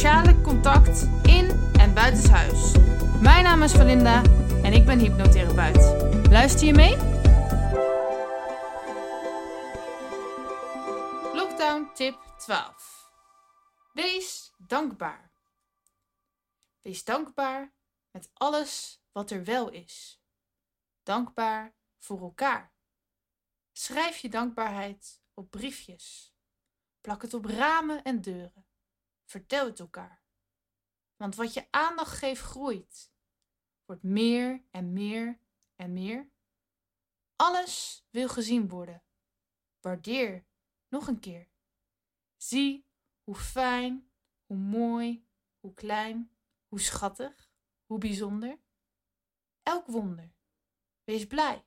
sociale contact in en buitenshuis. Mijn naam is Valinda en ik ben hypnotherapeut. Luister je mee? Lockdown tip 12. Wees dankbaar. Wees dankbaar met alles wat er wel is. Dankbaar voor elkaar. Schrijf je dankbaarheid op briefjes. Plak het op ramen en deuren. Vertel het elkaar. Want wat je aandacht geeft groeit. Wordt meer en meer en meer. Alles wil gezien worden. Waardeer nog een keer. Zie hoe fijn, hoe mooi, hoe klein, hoe schattig, hoe bijzonder. Elk wonder. Wees blij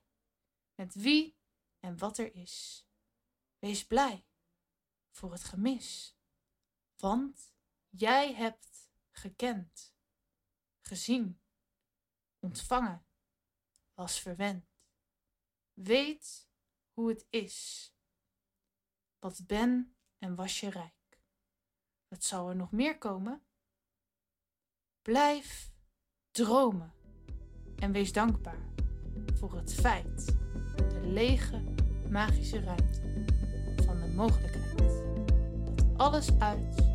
met wie en wat er is. Wees blij voor het gemis, want jij hebt gekend, gezien, ontvangen, was verwend. Weet hoe het is. Wat ben en was je rijk. Wat zou er nog meer komen? Blijf dromen en wees dankbaar voor het feit, de lege magische ruimte van de mogelijkheid dat alles uit